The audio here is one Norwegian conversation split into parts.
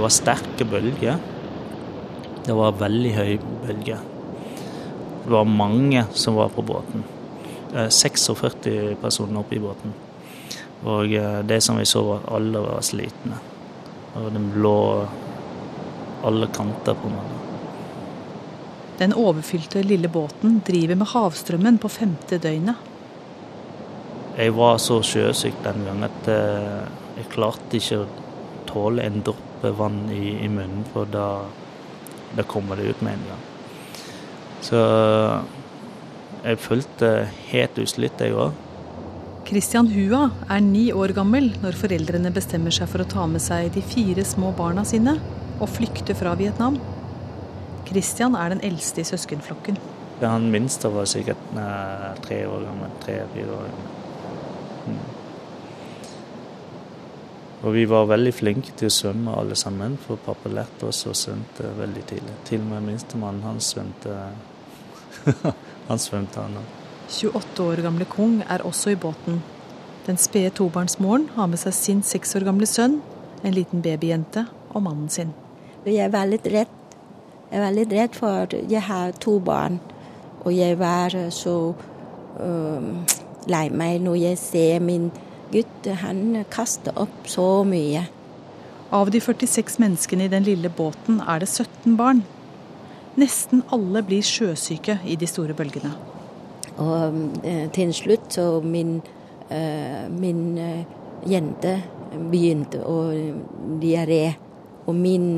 Det var sterke bølger. Det var veldig høy bølger. Det var mange som var på båten. 46 personer oppe i båten. Og det som vi så, var at alle var slitne. Og de lå alle kanter på meg. Den overfylte lille båten driver med havstrømmen på femte døgnet. Jeg var så sjøsyk den gangen at eh, jeg klarte ikke å tåle en dråpe vann i, i, munnen, for da, da kommer det ut med en gang. Så jeg følte helt utslitt, jeg òg. Christian Hua er ni år gammel når foreldrene bestemmer seg for å ta med seg de fire små barna sine og flykte fra Vietnam. Christian er den eldste i søskenflokken. Han minste var sikkert tre år gammel. Tre-fire år gammel. Og vi var veldig flinke til å svømme alle sammen, for pappa lærte oss å svømme veldig tidlig. Til og med minstemann, han svømte Han svømte, han òg. 28 år gamle Kung er også i båten. Den spede tobarnsmoren har med seg sin seks år gamle sønn, en liten babyjente og mannen sin. Jeg var litt redd. Jeg var litt redd for jeg har to barn. Og jeg var så uh, lei meg når jeg ser min gutt. Han kaster opp så mye. Av de 46 menneskene i den lille båten er det 17 barn. Nesten alle blir sjøsyke i de store bølgene. Og uh, til slutt så min, uh, min jente begynte å diaré. Og min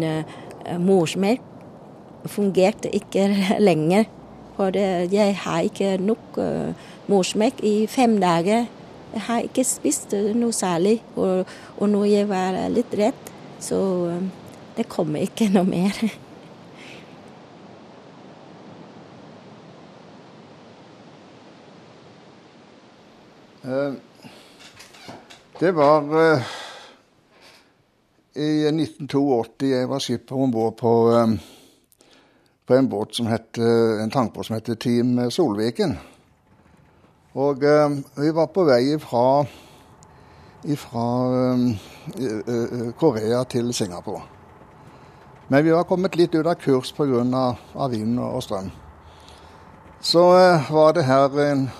morsmelk fungerte ikke lenger. For jeg har ikke nok morsmelk i fem dager. Jeg har ikke spist noe særlig. Og, og når jeg var litt redd, så uh, det kommer ikke noe mer. Det var i 1982 jeg var skipper om bord på, um, på, en båt som het, en tankbåt som heter Team Solviken. Og eh, vi var på vei fra, fra um, Korea til Singapore. Men vi var kommet litt ut av kurs pga. Vind og strøm. Så eh, var det her en,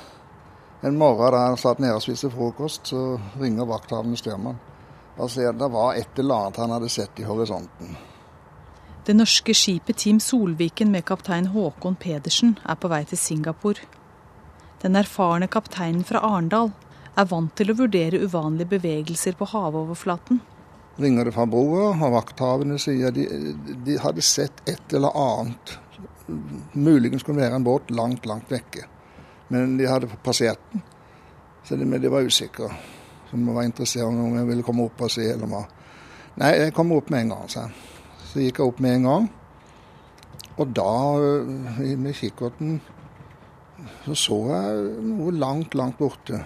en morgen da jeg satt nede og spiste frokost, så ringer vakthavende styrmann. Altså, det var et eller annet han hadde sett i horisonten. Det norske skipet Team Solviken med kaptein Håkon Pedersen er på vei til Singapore. Den erfarne kapteinen fra Arendal er vant til å vurdere uvanlige bevegelser på havoverflaten. Ringer det fra broa, og vakthavende sier de, de hadde sett et eller annet. Muligens kunne være en båt langt, langt vekke. Men de hadde passert den, så de, de var usikre De var interessert om jeg ville komme opp og se. Eller hva. Nei, jeg kom opp med en gang, sa Så gikk jeg opp med en gang. Og da, eh, med kikkerten, så så jeg noe langt, langt borte.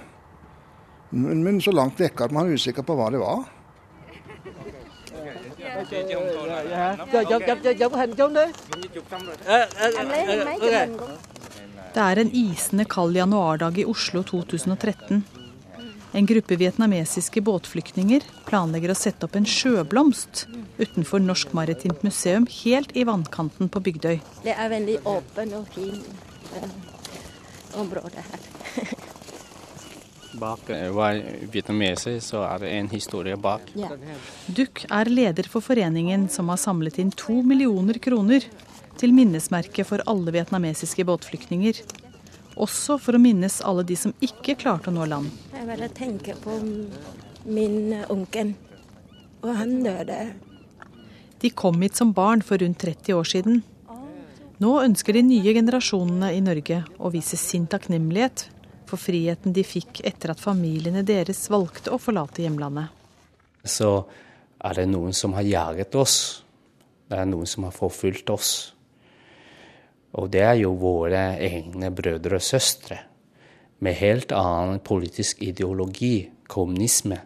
Men, men så langt vekke at man er usikker på hva det var. Det er en isende kald januardag i Oslo 2013. En gruppe vietnamesiske båtflyktninger planlegger å sette opp en sjøblomst utenfor Norsk Maritimt Museum helt i vannkanten på Bygdøy. Det er veldig åpen og fin uh, område her. bak hver vietnameser så er det en historie bak. Ja. Duck er leder for foreningen som har samlet inn to millioner kroner til minnesmerket for alle vietnamesiske båtflyktninger. Også for å minnes alle de som ikke klarte å nå land. Jeg bare tenker på min onkel, og han døde. De kom hit som barn for rundt 30 år siden. Nå ønsker de nye generasjonene i Norge å vise sin takknemlighet for friheten de fikk etter at familiene deres valgte å forlate hjemlandet. Så er det noen som har jaget oss. Det er noen som har forfulgt oss. Og det er jo våre egne brødre og søstre med helt annen politisk ideologi, kommunisme,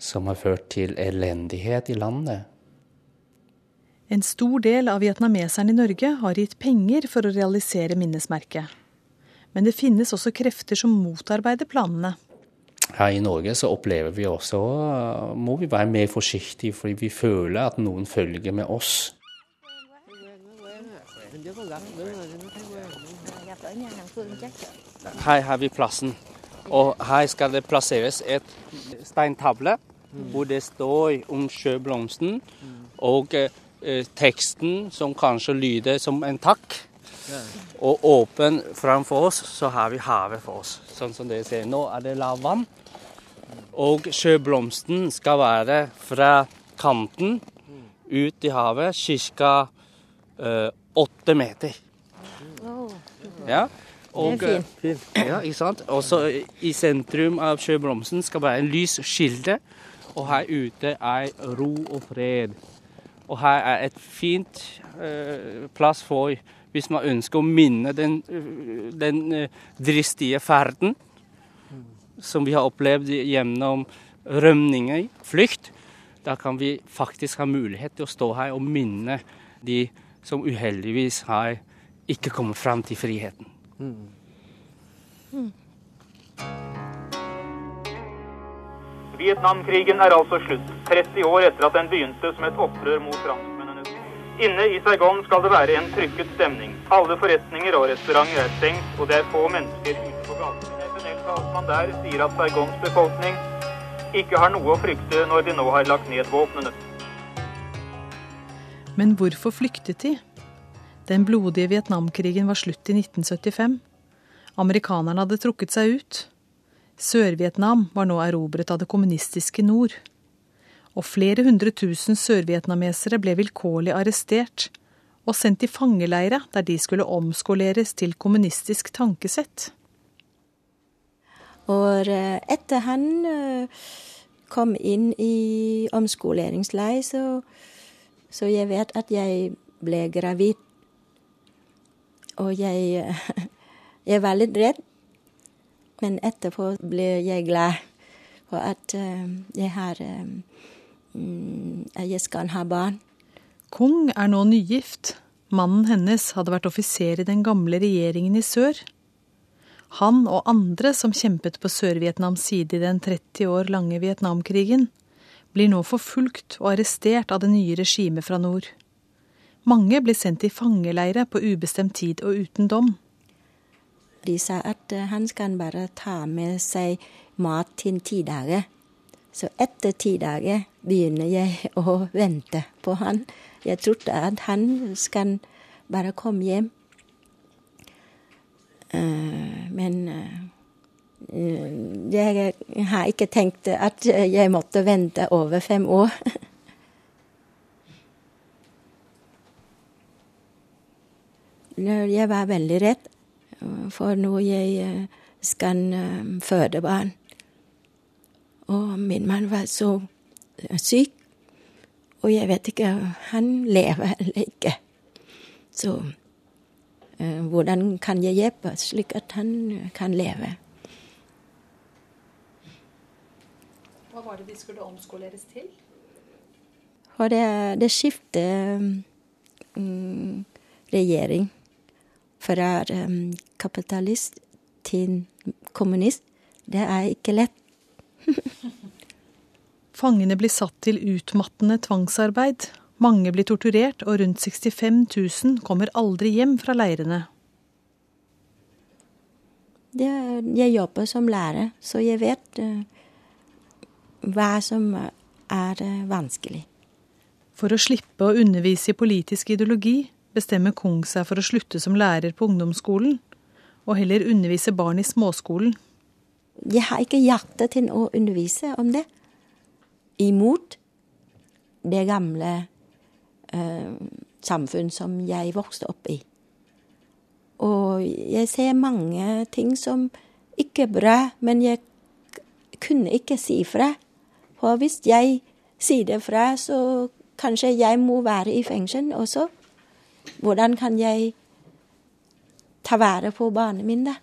som har ført til elendighet i landet. En stor del av vietnameserne i Norge har gitt penger for å realisere minnesmerket. Men det finnes også krefter som motarbeider planene. her i Norge så opplever vi også må vi være mer forsiktige, fordi vi føler at noen følger med oss. Her har vi plassen. Og her skal det plasseres et steintavle hvor det står om sjøblomsten og eh, teksten som kanskje lyder som en takk. Og åpen framfor oss så har vi havet for oss, sånn som dere ser. Nå er det lavvann. Og sjøblomsten skal være fra kanten ut i havet ca. åtte meter. Ja. Og, det er fint. Ja, ikke sant? Også i sentrum av sjøblomsten skal være en lys skilde. Og her ute er ro og fred. Og her er et fint uh, plass for hvis man ønsker å minne den, den uh, dristige ferden som vi har opplevd gjennom rømninger, flukt. Da kan vi faktisk ha mulighet til å stå her og minne de som uheldigvis har ikke kommet fram til friheten. Mm. Vietnamkrigen er altså slutt, 30 år etter at den begynte som et opprør mot franskmennene. Inne i Saigon skal det være en trykket stemning. Alle forretninger og restauranter er stengt, og det er få mennesker ute på gatene. FNL-talsmann der sier at Saigons befolkning ikke har noe å frykte når de nå har lagt ned våpnene. Men hvorfor flyktet de? Den blodige Vietnamkrigen var slutt i 1975. Amerikanerne hadde trukket seg ut. Sør-Vietnam var nå erobret av det kommunistiske nord. Og flere hundre tusen sørvietnamesere ble vilkårlig arrestert og sendt i fangeleire der de skulle omskoleres til kommunistisk tankesett. Og eh, etter han eh, kom inn i omskoleringsleir, så, så jeg vet at jeg ble gravid. Og jeg, jeg var litt redd men etterpå ble jeg glad for at uh, jeg har um, Jeg skal ha barn. Kong er nå nygift. Mannen hennes hadde vært offiser i den gamle regjeringen i sør. Han og andre som kjempet på Sør-Vietnams side i den 30 år lange Vietnamkrigen, blir nå forfulgt og arrestert av det nye regimet fra nord. Mange blir sendt i fangeleire på ubestemt tid og uten dom. De sa at eh, han skal bare ta med seg mat til ti dager. Så etter ti dager begynner jeg å vente på han. Jeg trodde at han skal bare komme hjem. Uh, men uh, jeg har ikke tenkt at jeg måtte vente over fem år. jeg var veldig redd for når jeg eh, skal eh, føde barn. Og min mann var så eh, syk, og jeg vet ikke Han lever eller ikke. Så hvordan kan jeg hjelpe slik at han kan leve? Hva var det de skulle omskoleres til? For det, det skiftet um, regjering fra um, kapitalist til kommunist, det er ikke lett. Fangene blir satt til utmattende tvangsarbeid. Mange blir torturert, og rundt 65 000 kommer aldri hjem fra leirene. jeg jobber som lærer, så jeg vet uh, hva som er uh, vanskelig. For å slippe å undervise i politisk ideologi bestemmer Kung seg for å slutte som lærer på ungdomsskolen, og heller undervise barn i småskolen. Jeg har ikke hjerte til å undervise om det. Imot det gamle eh, samfunn som jeg vokste opp i. Og jeg ser mange ting som ikke er bra, men jeg kunne ikke si fra. For hvis jeg sier det fra, så kanskje jeg må være i fengsel også. Hvordan kan jeg ta vare på barna mine?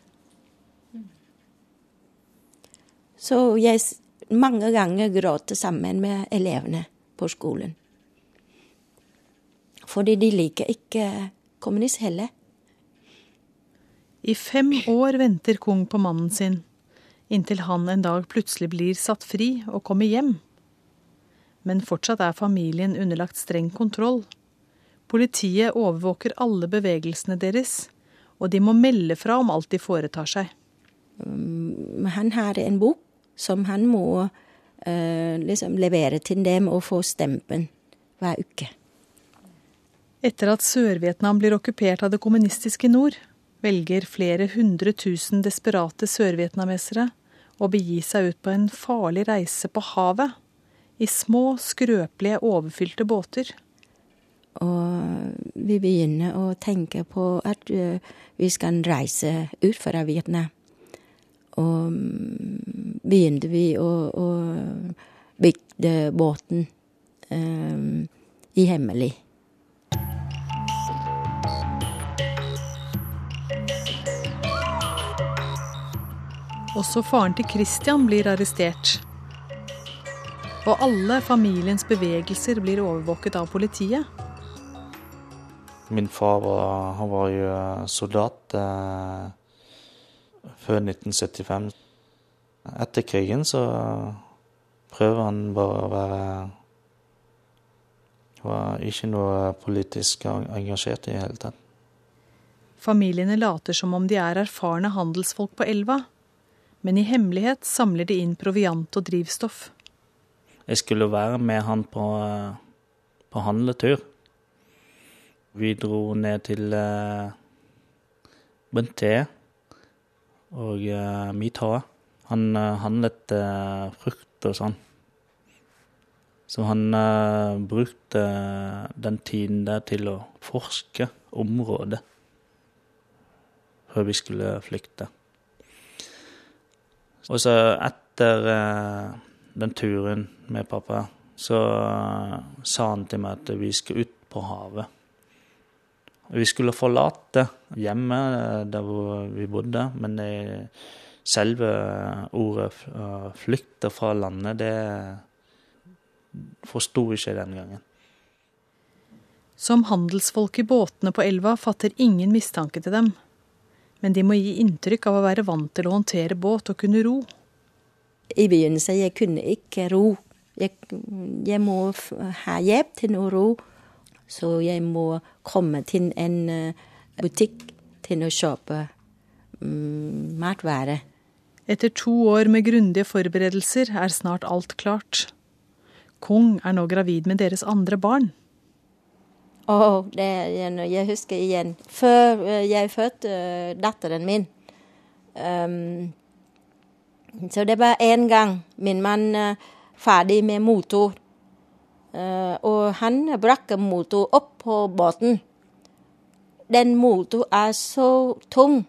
Så jeg mange ganger gråter sammen med elevene på skolen. Fordi de liker ikke kommunist heller. I fem år venter Kung på mannen sin. Inntil han en dag plutselig blir satt fri og kommer hjem. Men fortsatt er familien underlagt streng kontroll. Politiet overvåker alle bevegelsene deres, og de må melde fra om alt de foretar seg. Um, han har en bok som han må uh, liksom levere til dem og få stempen hver uke. Etter at Sør-Vietnam blir okkupert av det kommunistiske nord, velger flere hundre tusen desperate sørvietnamesere å begi seg ut på en farlig reise på havet. I små, skrøpelige, overfylte båter. Og vi begynner å tenke på at uh, vi skal reise ut fra Vietnam. Og um, begynte vi å, å bygge båten um, i hemmelig. Også faren til Christian blir arrestert. Og alle familiens bevegelser blir overvåket av politiet. Min far var, han var jo soldat eh, før 1975. Etter krigen så prøver han bare å være Var ikke noe politisk engasjert i det hele tatt. Familiene later som om de er erfarne handelsfolk på elva men i hemmelighet samler de inn proviant og drivstoff. Jeg skulle være med han på, på handletur. Vi dro ned til uh, Benté og uh, Mita. Han uh, handlet uh, frukt og sånn. Så han brukte den tiden der til å forske området før vi skulle flykte. Og så etter eh, den turen med pappa, så eh, sa han til meg at vi skulle ut på havet. Vi skulle forlate hjemmet eh, der hvor vi bodde, men det, selve ordet 'flykte fra landet, det forsto vi ikke den gangen. Som handelsfolk i båtene på elva fatter ingen mistanke til dem men de må gi inntrykk av å være vant til å håndtere båt og kunne ro. I begynnelsen jeg kunne ikke ro. Jeg, jeg må ha hjelp til å ro. Så jeg må komme til en eh, butikk til å kjøpe um, matvarer. Etter to år med grundige forberedelser er snart alt klart. Kong er nå gravid med deres andre barn. Oh, det, jeg husker igjen. Før eh, jeg fødte uh, datteren min um, Så det var én gang min mann ferdig med motor. Uh, og han brakk motor opp på båten. Den motoren er så tung.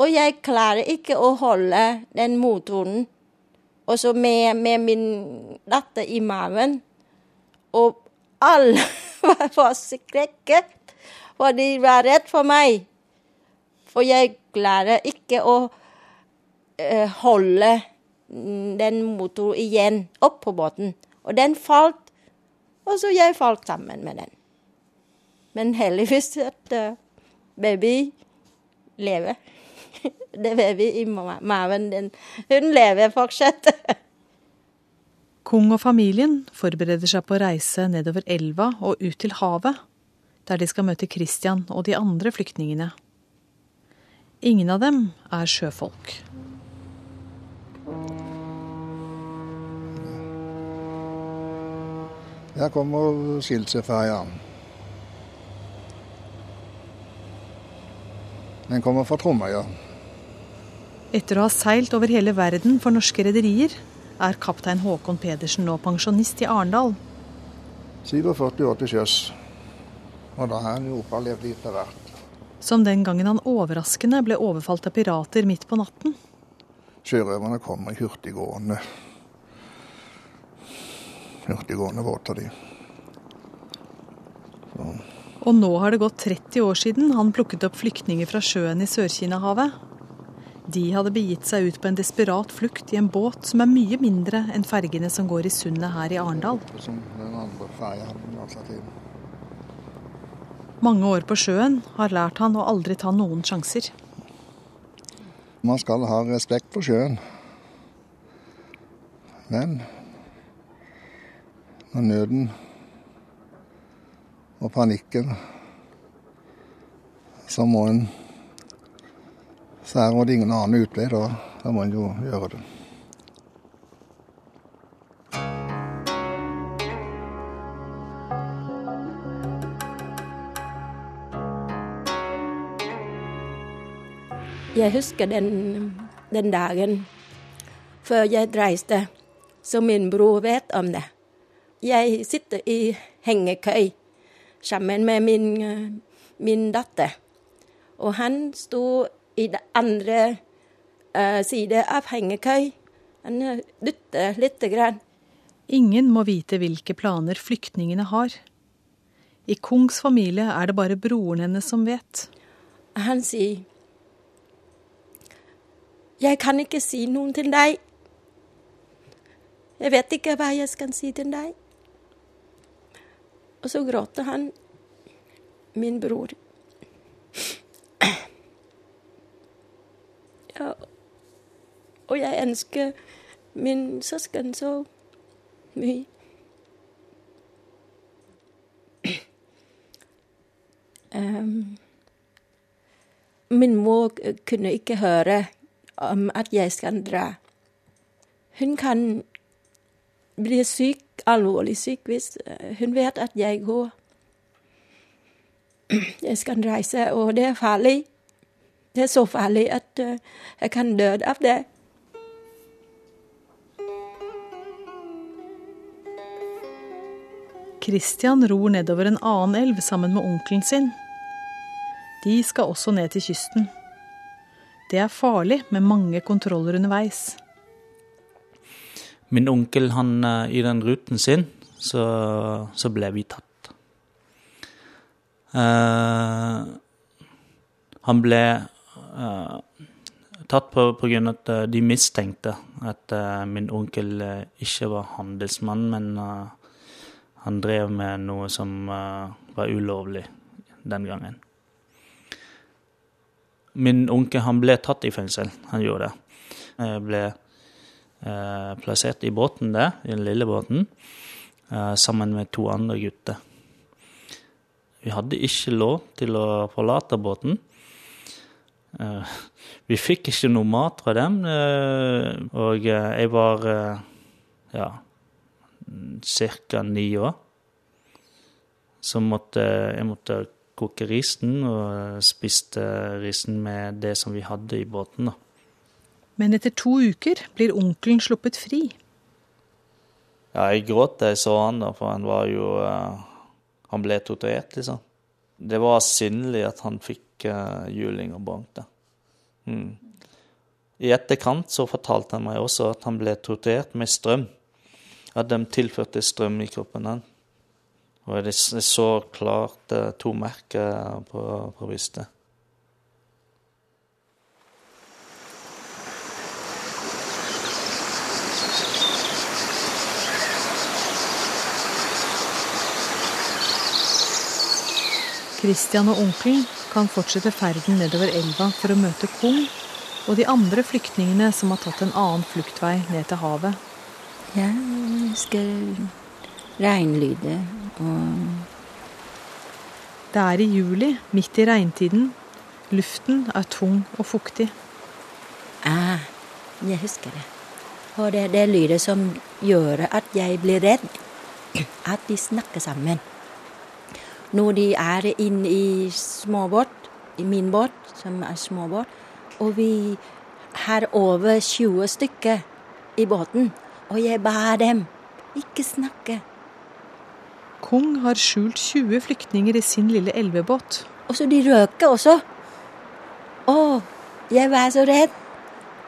Og jeg klarer ikke å holde den motoren. Og så med, med min datter i maven. Og alle var forskrekket, for de var redd for meg. For jeg klarer ikke å uh, holde den motoren igjen opp på båten. Og den falt, og så jeg falt sammen med den. Men heldigvis at uh, baby lever. det baby i maven, den, hun lever fortsatt. Kong og familien forbereder seg på å reise nedover elva og ut til havet, der de skal møte Christian og de andre flyktningene. Ingen av dem er sjøfolk. Her kommer Skilseferja. Den kommer fra Tromøya. Etter å ha seilt over hele verden for norske rederier, er kaptein Håkon Pedersen nå pensjonist i Arendal. 47 år til sjøs. Og da har han jo opplevd litt av hvert. Som den gangen han overraskende ble overfalt av pirater midt på natten. Sjørøverne kommer i hurtiggående hurtiggående båter, de. Og nå har det gått 30 år siden han plukket opp flyktninger fra sjøen i Sør-Kina-havet. De hadde begitt seg ut på en desperat flukt i en båt som er mye mindre enn fergene som går i sundet her i Arendal. Mange år på sjøen har lært han å aldri ta noen sjanser. Man skal ha respekt for sjøen. Men når nøden og panikken Så må en Så er det ingen annen utvei, da, da må en jo gjøre det. Jeg husker den, den dagen før jeg reiste, så min bror vet om det. Jeg sitter i hengekøy sammen med min, eh, min datter. Og han sto i den andre uh, side av hengekøy. Han eh, dytter lite grann. Ingen må vite hvilke planer flyktningene har. I Kongs familie er det bare broren hennes som vet. Han sier Jeg kan ikke si noe til deg. Jeg vet ikke hva jeg skal si til deg. Og så gråter han, min bror. Ja, og jeg ønsker min søsken så mye. Um, min mor kunne ikke høre om at jeg skal dra. Hun kan bli syk, alvorlig syk, hvis hun vet at jeg går. Jeg skal reise, og det er farlig. Det er så farlig at jeg kan dø av det. Christian ror nedover en annen elv sammen med onkelen sin. De skal også ned til kysten. Det er farlig med mange kontroller underveis. Min onkel, han i den ruten sin, så, så ble vi tatt. Uh, han ble uh, tatt på, på grunn av at de mistenkte at uh, min onkel ikke var handelsmann, men han drev med noe som var ulovlig den gangen. Min onkel han ble tatt i fengsel. Han gjorde det. Jeg ble eh, plassert i båten der, i den lille båten, eh, sammen med to andre gutter. Vi hadde ikke lov til å forlate båten. Eh, vi fikk ikke noe mat fra dem, og jeg var ja, ca. ni år. Så måtte jeg måtte koke risen, og spiste risen med det som vi hadde i båten. da. Men etter to uker blir onkelen sluppet fri. Ja, jeg gråt da jeg så han da, for han var jo uh, Han ble torturert, liksom. Det var sinnelig at han fikk uh, juling og bank, da. Mm. I etterkant så fortalte han meg også at han ble torturert med strøm. At de tilførte strøm i kroppen hans. Og jeg så klart uh, to merker på, på brystet. Christian og onkelen kan fortsette ferden nedover elva for å møte Kong og de andre flyktningene som har tatt en annen fluktvei ned til havet. Jeg husker regnlyder og Det er i juli, midt i regntiden. Luften er tung og fuktig. Ah, jeg husker det. Og det er det lydet som gjør at jeg blir redd. At de snakker sammen. Når de er inne i småbåt, i min båt, som er småbåt, og vi har over 20 stykker i båten, og jeg ba dem ikke snakke. Kong har skjult 20 flyktninger i sin lille elvebåt. Og så de røker også. Å, jeg var så redd.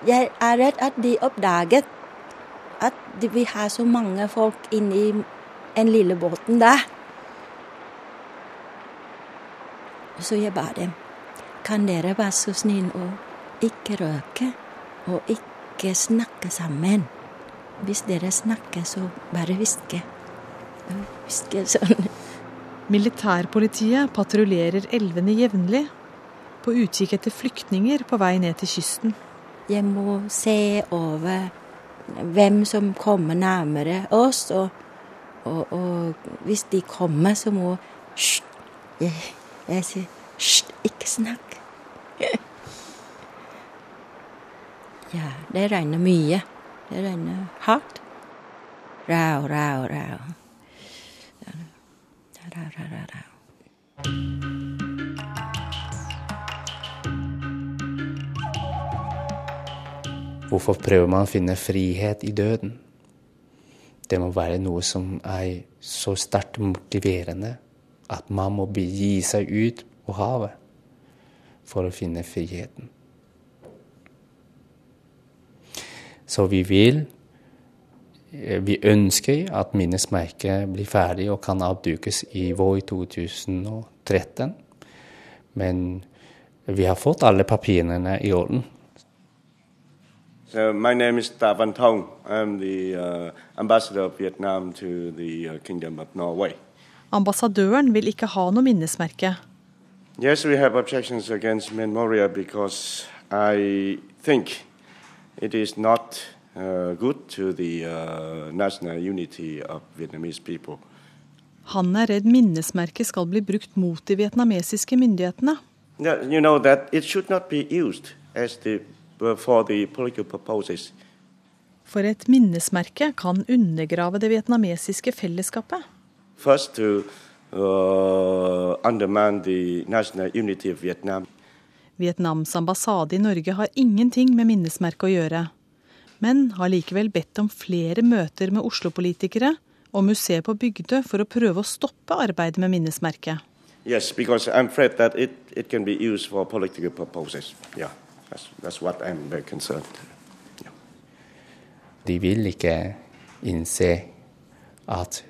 Jeg er redd at de oppdaget at vi har så mange folk inni den lille båten der. Så jeg ba dem kan dere være så snill å ikke røke og ikke snakke sammen. Hvis dere snakker, så bare hviske. Hviske sånn. Militærpolitiet patruljerer elvene jevnlig, på utkikk etter flyktninger på vei ned til kysten. Jeg må se over hvem som kommer nærmere oss. Og, og, og hvis de kommer, så må Hysj! Jeg, sier hysj, ikke snakk. ja, det regner mye. Det regner hardt. Rau, rau, rau. Rau, rau, rau, rau. Hvorfor prøver man å finne frihet i døden? Det må være noe som er så sterkt motiverende at man må begi seg ut på havet for å finne friheten. Så vi vil Vi ønsker at minnesmerket blir ferdig og kan avdukes i vår 2013. Men vi har fått alle papirene i orden. So my name is Ta Van Thong. I'm the uh, ambassador of Vietnam to the uh, Kingdom of Norway. Ambassadøren vil ikke ha noe minnesmerke. Yes, we have objections against Memoria because I think it is not uh, good to the uh, national unity of Vietnamese people. Han er redd minnesmerket skal bli brukt mot de vietnamesiske myndighetene. Yeah, You know that it should not be used as the uh, for the political purposes. For et minnesmerke kan undergrave det vietnamesiske fellesskapet. First, to uh, undermine the national unity of Vietnam. Vietnams ambassade i Norge har ingenting med minnesmerket å gjøre, men har likevel bedt om flere møter med Oslo-politikere og museet på Bygdø for å prøve å stoppe arbeidet med minnesmerket. Yes, because I'm afraid that it, it can be used for political purposes. Yeah, that's, that's what I'm very concerned. De vil ikke innse at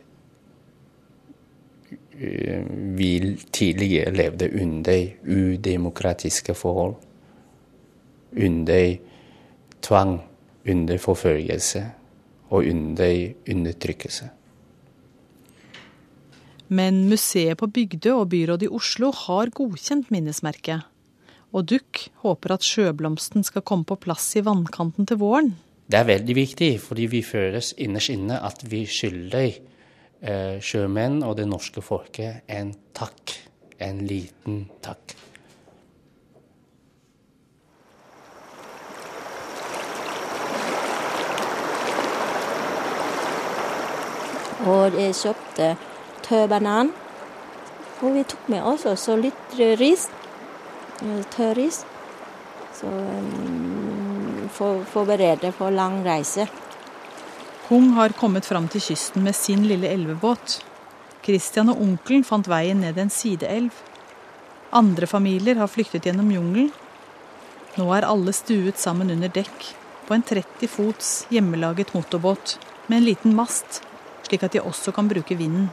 vi tidligere levde under udemokratiske forhold. Under tvang, under forfølgelse og under undertrykkelse. Men museet på Bygdø og byrådet i Oslo har godkjent minnesmerket. Og Duck håper at sjøblomsten skal komme på plass i vannkanten til våren. Det er veldig viktig, fordi vi føles innerst inne at vi skylder eh, sjømenn og det norske folket en takk. En liten takk. Og jeg kjøpte tørr banan. Og vi tok med oss også litt ris. Tørris. Tørr ris. Så um, for, forberede for lang reise. Hung har kommet fram til kysten med sin lille elvebåt. Christian og onkelen fant veien ned en sideelv. Andre familier har flyktet gjennom jungelen. Nå er alle stuet sammen under dekk på en 30 fots hjemmelaget motorbåt med en liten mast, slik at de også kan bruke vinden.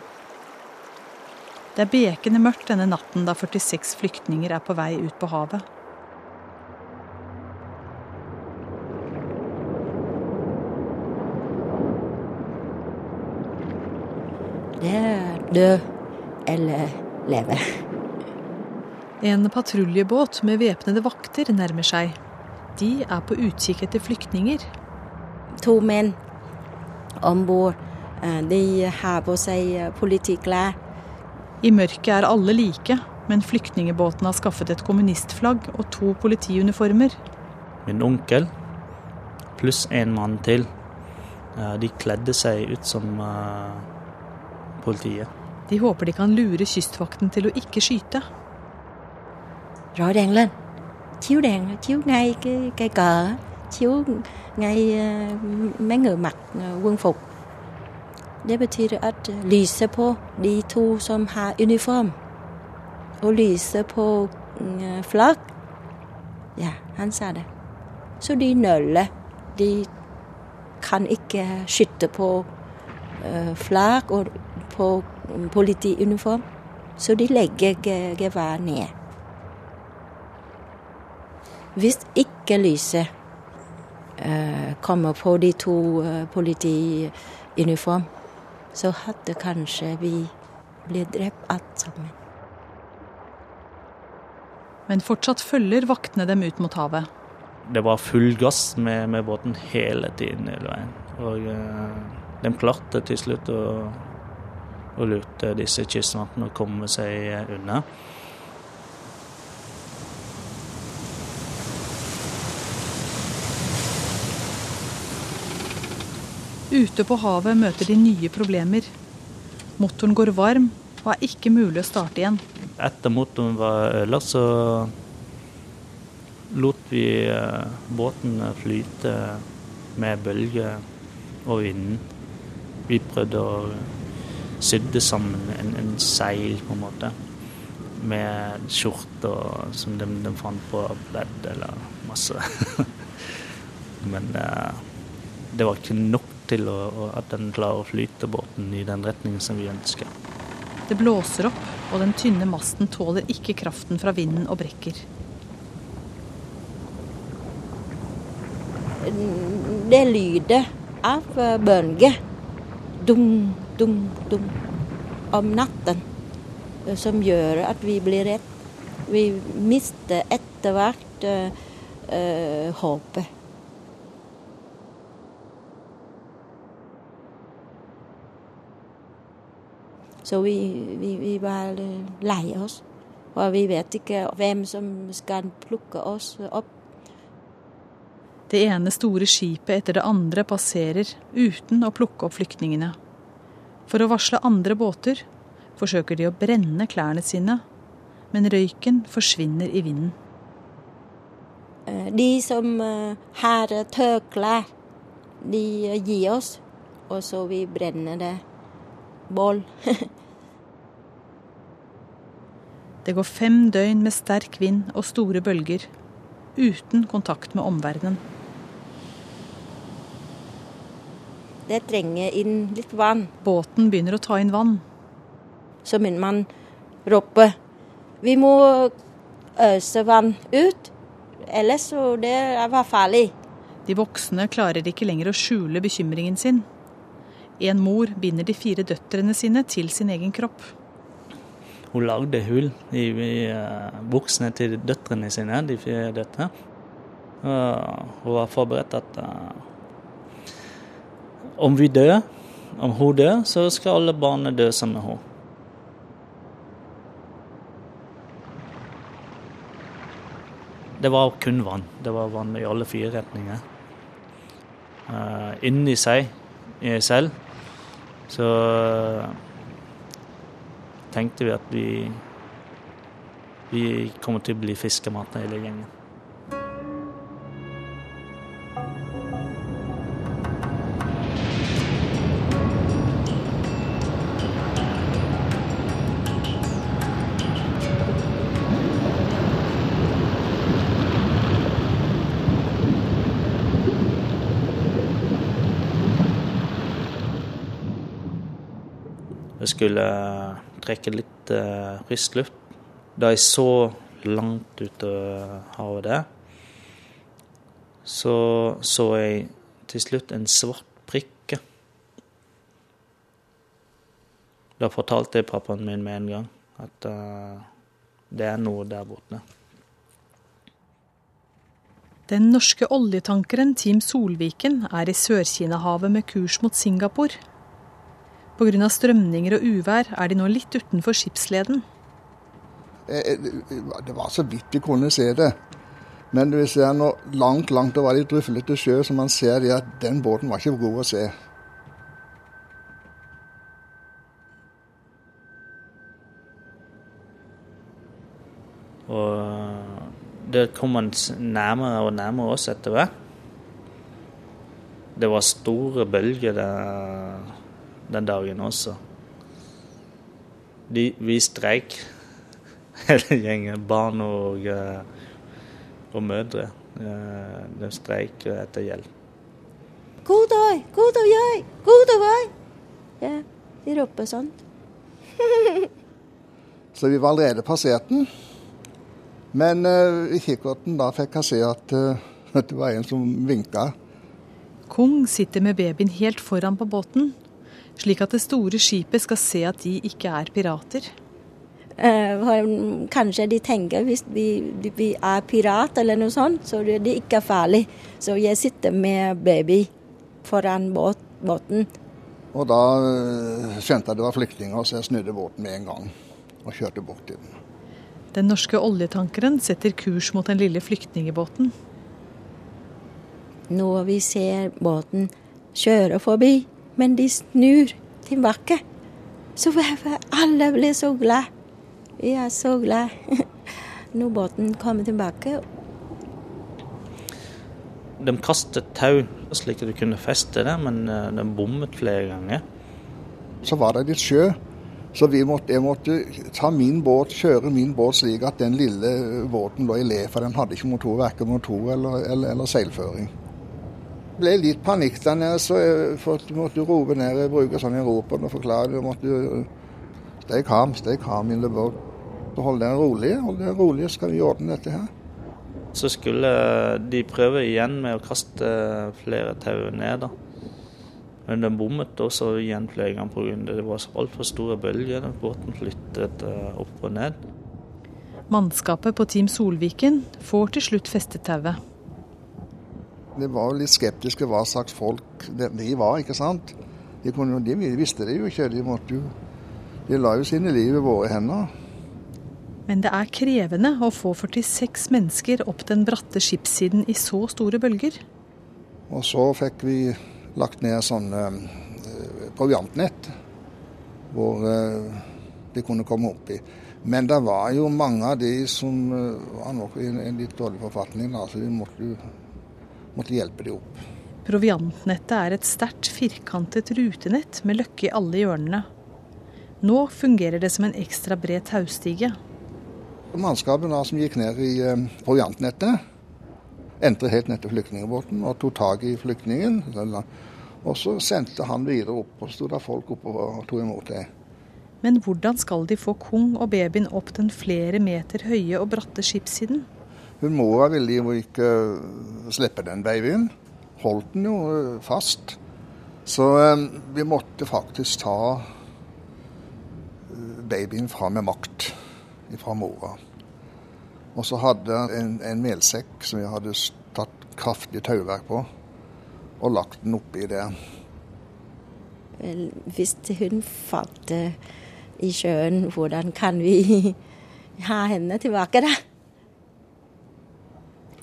Det er bekende mørkt denne natten da 46 flyktninger er på vei ut på havet. Det er dø eller leve. En patruljebåt med væpnede vakter nærmer seg. De er på utkikk etter flyktninger. To menn om bord. Eh, De har på seg eh, politiklær. I mørket er alle like, men flyktningebåten har skaffet et kommunistflagg og to politiuniformer. Min onkel pluss en mann til. eh, De kledde seg ut som eh, politiet. De håper de kan lure kystvakten til å ikke skyte. Chiếu chiếu chiếu. Det betyr at lyset på de to som har uniform, og eh, flagg. Ja, han sa det. Så de nøler. De kan ikke skyte på flak og på politiuniform. Så de legger ge- gevær ned. Hvis ikke lyset eh, kommer på de to eh, politiuniform, så hadde kanskje vi blitt drept alt sammen. Men fortsatt følger vaktene dem ut mot havet. det var full gass med, med båten hele tiden hele veien. Og eh, de klarte til slutt å, å lurte disse kystvaktene å komme seg unna. Ute på havet møter de nye problemer. Motoren går varm og er ikke mulig å starte igjen. Etter motoren var ødelagt, så lot vi eh, båten flyte med bølger og vinden. Vi prøvde å sydde sammen en, en, seil, på en måte. Med skjorter som de, de fant på pledd eller masse. Men uh, det var ikke nok til å, at den klarer å flyte båten i den retningen som vi ønsker. Det blåser opp, og den tynne masten tåler ikke kraften fra vinden og brekker. Det lyder av bølger. Dum, dum, dum. Om natten. Som gjør at vi blir redd. Vi mister etter hvert uh, uh, håpet. Så vi, vi, vi var lei oss. Og vi vet ikke hvem som skal plukke oss opp. Det ene store skipet etter det andre passerer uten å plukke opp flyktningene. For å varsle andre båter forsøker de å brenne klærne sine, men røyken forsvinner i vinden. Eh, de som eh, har tørklær, de gir oss, og så vi brenner det bål. Det går fem døgn med sterk vind og store bølger, uten kontakt med omverdenen. Det trenger inn litt vann. Båten begynner å ta inn vann. Så begynner man rope. vi må øse vann ut, ellers så det var farlig. De voksne klarer ikke lenger å skjule bekymringen sin. En mor binder de fire døtrene sine til sin egen kropp. Hun lagde hull i, i buksene til døtrene sine, de fire døtre. Uh, hun var forberedt at uh, om vi dør, om hun dør, så skal alle barna dø sammen med henne. Det var kun vann. Det var vann i alle fire retninger. Uh, inni seg, i selv, så tenkte vi at vi, vi kommer til å bli fiskemat hele gjengen. Skulle trekke litt frisk luft. Da jeg så langt ute havet der, så så jeg til slutt en svart prikke. Da fortalte jeg pappaen min med en gang at uh, det er noe der borte. Den norske oljetankeren Team Solviken er i Sør-Kina-havet med kurs mot Singapore. Pga. strømninger og uvær er de nå litt utenfor skipsleden. Eh, eh, det var så vidt vi kunne se det. Men vi ser nå langt, langt over i drøflete sjø, så man ser det at den båten var ikke god å se. Og eh, det kom man nærmere og nærmere oss etter hvert. Det var store bølger der den dagen også. De, vi streik, hele gjengen. Barn og, eh, og mødre. Eh, de streik etter hjelp. God dag, god dag, jeg, god dag, Ja, de roper sånn. Så vi var allerede passert den. Men uh, i kikkerten da fikk jeg se at uh, det var en som vinka. Kong sitter med babyen helt foran på båten slik at det store skipet skal se at de ikke er pirater. Uh, kanskje de tenker hvis vi, vi, er pirat eller noe sånt, så det er ikke farlig. Så jeg sitter med baby foran båt, båten. Og da kjente skjønte jeg det var flyktninger, så jeg snudde båten med en gang og kjørte bort til den. Den norske oljetankeren setter kurs mot den lille flyktningebåten. Når vi ser båten kjøre forbi, men de snur tilbake, så alle blir så glad. Vi er så glad når båten kommer tilbake. De kastet tau slik at du kunne feste det, men eh, de bommet flere ganger. Så var det litt sjø, så måtte, jeg måtte ta min båt, kjøre min båt slik at den lille båten lå i le, for den hadde ikke motor, verken motor eller, eller, eller seilføring. Ble litt panikk der nede, så jeg måtte rope ned. Jeg bruker sånn jeg roper og forklare. Jeg måtte Stay calm, stay calm in the boat. Hold dere rolig, hold dere rolig, skal vi ordne dette her. Så skulle de prøve igjen med å kaste flere tau ned, da. Men den bommet også igjen flere ganger pga. det var altfor store bølger. Båten flyttet eh, opp og ned. Mannskapet på Team Solviken får til slutt festet tauet. De var litt skeptiske hva slags folk de var, ikke sant. De, kunne, de visste det jo ikke. De, måtte jo, de la jo sine liv i våre hender. Men det er krevende å få 46 mennesker opp den bratte skipssiden i så store bølger. Og så fikk vi lagt ned sånne eh, proviantnett hvor eh, de kunne komme opp i. Men det var jo mange av de som eh, var nok i en litt dårlig forfatning. så De måtte, måtte hjelpe de opp. Proviantnettet er et sterkt, firkantet rutenett med løkke i alle hjørnene. Nå fungerer det som en ekstra bred taustige. Mannskapet som gikk ned i proviantnettet, endte helt ned til flyktningbåten og tok tak i flyktningen. Og så sendte han videre opp, og sto der folk oppe og tok imot det. Men hvordan skal de få Kung og babyen opp den flere meter høye og bratte skipssiden? Hun mora ville jo ikke slippe den babyen. Holdt den jo eh, fast. Så eh, vi måtte faktisk ta eh, babyen fra med makt fra mora. Og så hadde en, en melsekk som vi hadde tatt kraftig tauverk på, og lagt den oppi der. Hvis hun falt i sjøen, hvordan kan vi ha henne tilbake, da?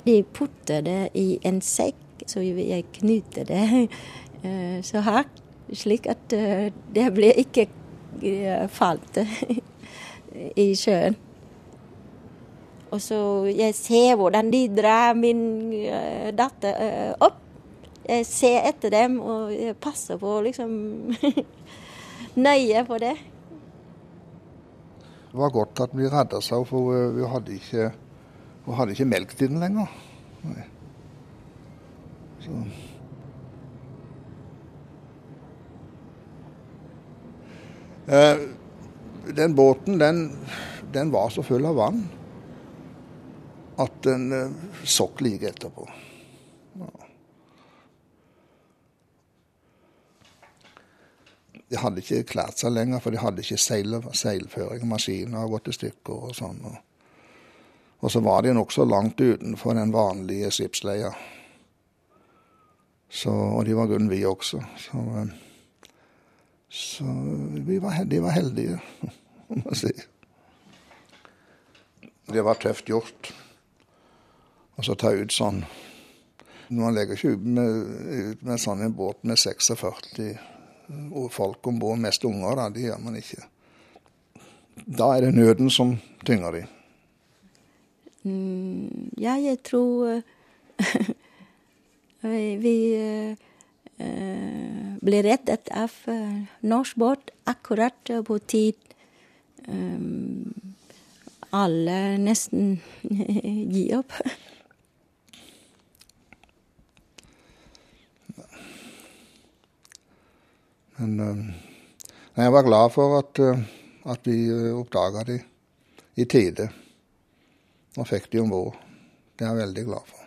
De putter det i en sekk, så jeg knyter det eh, så hardt, slik at eh, det blir ikke eh, falt i sjøen. Og så jeg ser hvordan de drar min datter opp. Jeg ser etter dem og jeg passer på liksom nøye på det. Det var godt at vi redda seg, for vi hadde ikke, vi hadde ikke melk til den lenger. Eh, den båten, den, den var så full av vann at den uh, sokk like etterpå. Ja. De hadde ikke klart seg lenger, for de hadde ikke seil, seilføring. Maskiner har gått i stykker og sånn. Og, og så var de nokså langt utenfor den vanlige skipsleia. Så, og de var grunn vi også. Så, eh, så vi var, de var heldige, må man si. Det var tøft gjort. Og så ta ut sånn Man legger ikke ut med, med sånn en båt med 46 folk om bord, mest unger, da. Det gjør man ikke. Da er det nøden som tynger de. Mm, ja, jeg tror vi uh, ble reddet av norsk båt akkurat på tid. Alle nesten gir opp. Men jeg var glad for at, at vi eh, oppdaga det i tide og fikk de om bord. Det er jeg veldig glad for.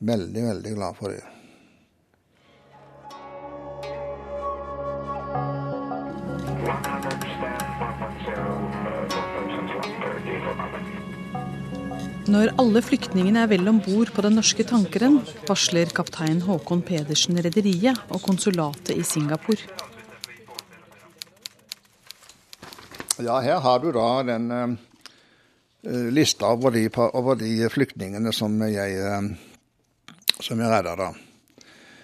Veldig, veldig glad for det. Når alle flyktningene er vel om bord på den norske tankeren, varsler kaptein Håkon Pedersen rederiet og konsulatet i Singapore. Ja, her har du da den eh, lista over de, over de, flyktningene som jeg, uh, som jeg redda, da.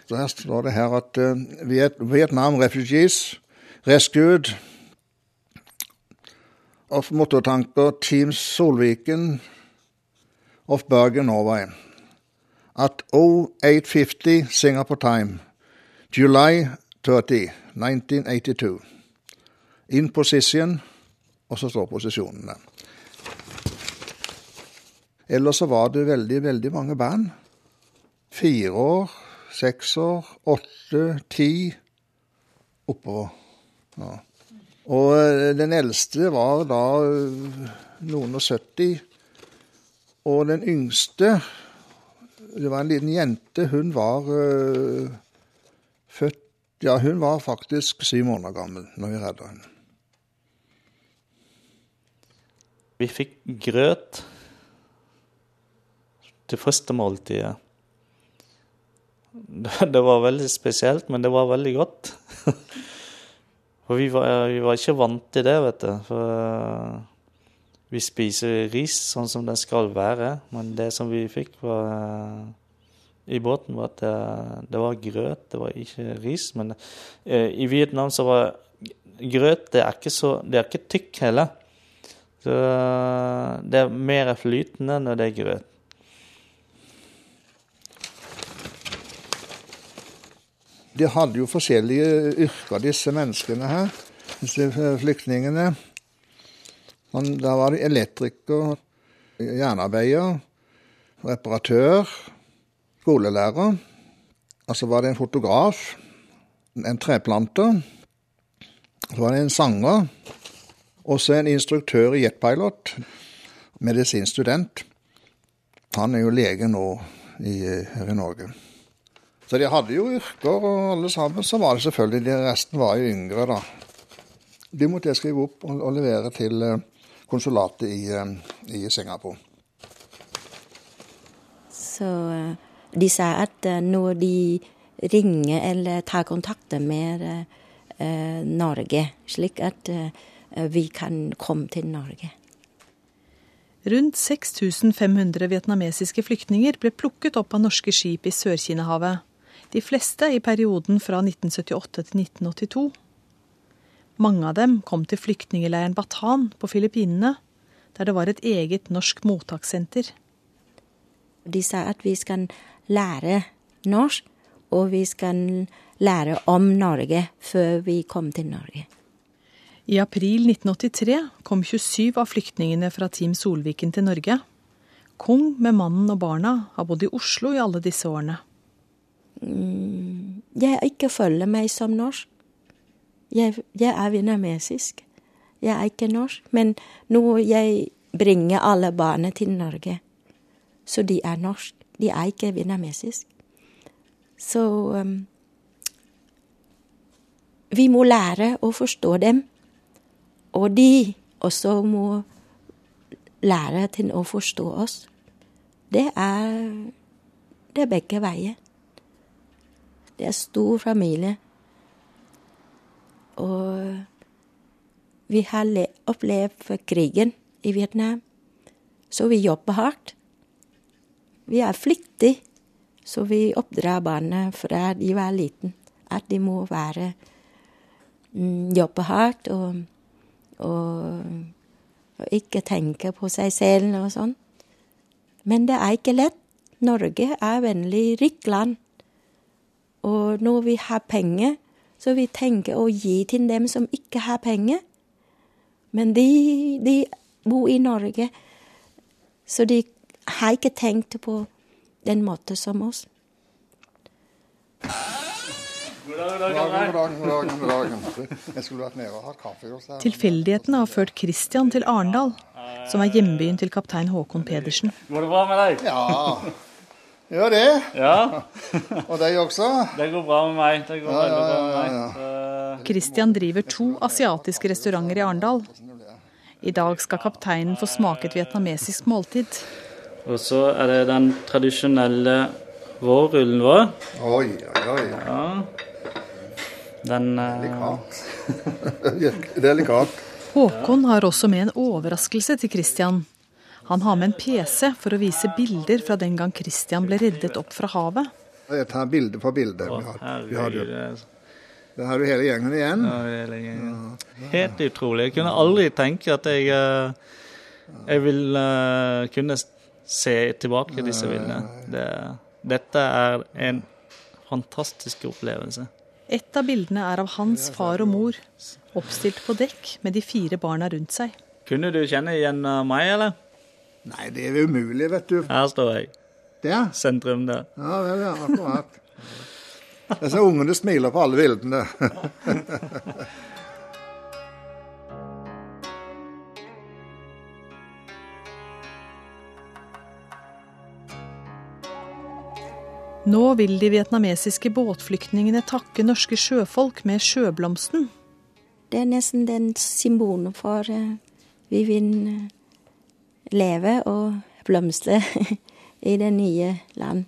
Så her står det her at uh, Vietnam refugees rescued of motortanker Team Solviken of Bergen, Norway. At 0850 Singapore time, July 30, 1982. In position, og så står posisjonene. Ellers så var det veldig, veldig mange band. Fire år, seks år, åtte, ti oppover. Ja. Og eh, den eldste var da eh, noen og 70. Og den yngste, det var en liten jente, hun var uh, født Ja, hun var faktisk syv måneder gammel når vi redda henne. Vi fikk grøt til første måltidet. Det var veldig spesielt, men det var veldig godt. For vi var, vi var, ikke vant til det, vet du. For eh, vi spiser ris sånn som det skal være. Men det som vi fikk var, eh, i båten, var at det, det, var grøt, det var ikke ris. Men i Vietnam så var grøt det er ikke så Det er ikke tykk heller. Så det er mer flytende når det er grøt. De hadde jo forskjellige yrker, disse menneskene her. Disse flyktningene. Da var det elektriker, jernarbeider, reparatør, skolelærer. Og så var det en fotograf, en treplanter. Så var det en sanger. Og så en instruktør i jetpilot. Medisinstudent. Han er jo lege nå i, her i Norge. Så de hadde jo yrker, og alle sammen. Så var det selvfølgelig de resten var jo yngre, da. De måtte jeg skrive opp og, og levere til eh, konsulatet i, eh, i, Singapore. Så eh, de sa at når de ringer eller tar kontakt med uh, Norge, slik at uh, vi kan komme til Norge. Rundt 6500 vietnamesiske flyktninger ble plukket opp av norske skip i Sør-Kina-havet de fleste i perioden fra 1978 til 1982. Mange av dem kom til flyktningeleiren Batan på Filippinene, der det var et eget norsk mottakssenter. De sa at vi skal lære norsk, og vi skal lære om Norge før vi kom til Norge. I april 1983 kom 27 av flyktningene fra Team Solviken til Norge. Kong med mannen og barna har bodd i Oslo i alle disse årene. Mm, jeg ikke føler meg som norsk. Jeg, jeg er vietnamesisk. Jeg er ikke norsk. Men nå jeg bringer alle barna til Norge, så de er norsk. De er ikke vietnamesiske. Så um, vi må lære å forstå dem. Og de også må lære til å forstå oss. Det er, det er begge veier. Det er stor familie. Og vi har opplevd krigen i Vietnam, så vi jobber hardt. Vi er flittige, så vi oppdrar barna fra de var liten, at de må være mm, jobbe hardt og, og, og ikke tenke på seg selv og sånn. Men det er ikke lett. Norge er vennlig rikt land. Og når vi har penger, så vi tenker å gi til dem som ikke har penger. Men de, de bor i Norge, så de har ikke tenkt på den måten som oss. Tilfeldighetene har ført Christian til Arendal, som er hjembyen til kaptein Håkon Pedersen. Går det bra med deg? Ja, Gjør det. Ja. Og deg også? Det går bra med meg. Det går ja, veldig bra med meg. Christian driver to asiatiske restauranter i Arendal. I dag skal kapteinen få smake et vietnamesisk måltid. Og så er det den tradisjonelle vårrullen vår. Oi, oi, oi. Ja. Den eh, Delikat. Delikat. Håkon har også med en overraskelse til Christian. Han har med en PC for å vise bilder fra den gang Christian ble reddet opp fra havet. Jeg tar bilde for bilde. Vi har, vi har herregud. det. det er- Der har du hele gjengen igjen. Ja, hele gjengen. Helt utrolig. Jeg kunne aldri tenke at jeg, eh, jeg vil eh, kunne se tilbake disse bildene. Det, dette er en fantastisk opplevelse. Et av bildene er av hans far og mor, oppstilt på dekk med de fire barna rundt seg. Kunne du kjenne igjen eh, meg, eller? Nei, det er umulig, vet du. Her står jeg. Der. Sentrum der. Ja, vel, ja, akkurat. Jeg ser ungene smiler på alle bildene. Nå vil de vietnamesiske båtflyktningene takke norske sjøfolk med sjøblomsten. Det er nesten den symbolen for uh, eh, leve og blomstre i det nye land.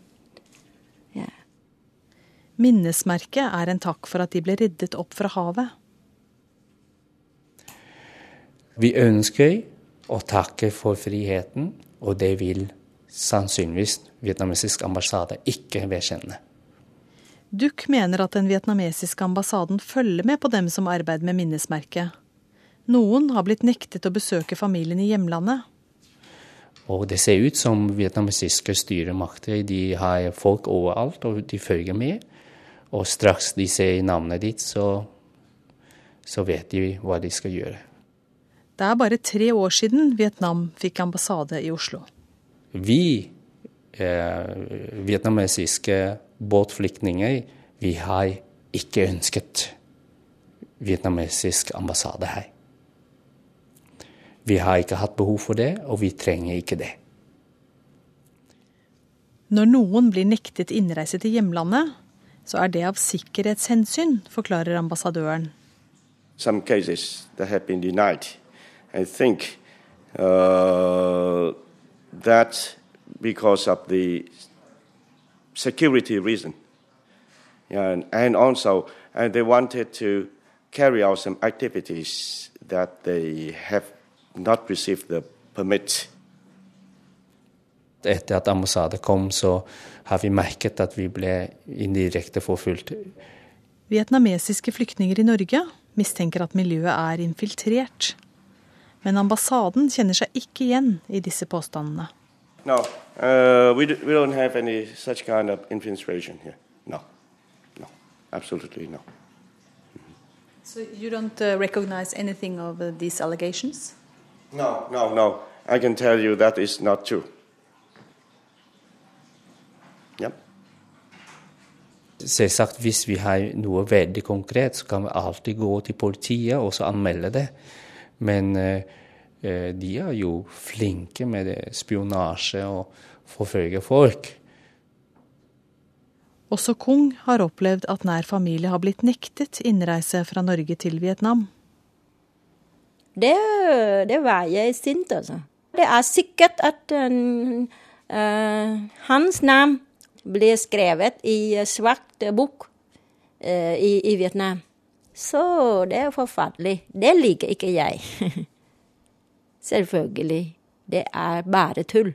Ja. Minnesmerket er en takk for at de ble reddet opp fra havet. Vi ønsker å takke for friheten, og det vil sannsynligvis vietnamesisk ambassade ikke vedkjenne. Duck mener at den vietnamesiske ambassaden følger med på dem som arbeider med minnesmerket. Noen har blitt nektet å besøke familien i hjemlandet. Og det ser ut som vietnamesiske styremakter de har folk overalt, og de følger med. Og straks de ser navnet ditt, så, så vet de hva de skal gjøre. Det er bare tre år siden Vietnam fikk ambassade i Oslo. Vi eh, vietnamesiske båtflyktninger, vi har ikke ønsket vietnamesisk ambassade her. Vi har ikke hatt behov for det, og vi trenger ikke det. Når noen blir nektet innreise til hjemlandet, så er det av sikkerhetshensyn, forklarer ambassadøren. Some cases that have been denied. I think uh, that's because of the security reason. Yeah, and, and also, and they wanted to carry out some activities that they have not received the permit. Etter at ambassaden kom, så har vi merket at vi ble indirekte forfulgt. Vietnamesiske flyktninger i Norge mistenker at miljøet er infiltrert. Men ambassaden kjenner seg ikke igjen i disse påstandene. No, uh, we, we don't have any such kind of infiltration here. No, no, absolutely no. So you don't uh, recognize anything of uh, these allegations? No, no, no. I can tell you that is not true. Yep. Selvsagt, hvis vi har noe veldig konkret, så kan vi alltid gå til politiet og så anmelde det. Men eh, eh, de er jo flinke med det, spionasje og forfølge folk. Også Kung har opplevd at nær familie har blitt nektet innreise fra Norge til Vietnam. Det, det var jeg sint, altså. Det er sikkert at uh, hans navn ble skrevet i svart bok uh, i, i Vietnam. Så det er forferdelig. Det liker ikke jeg. Selvfølgelig. Det er bare tull.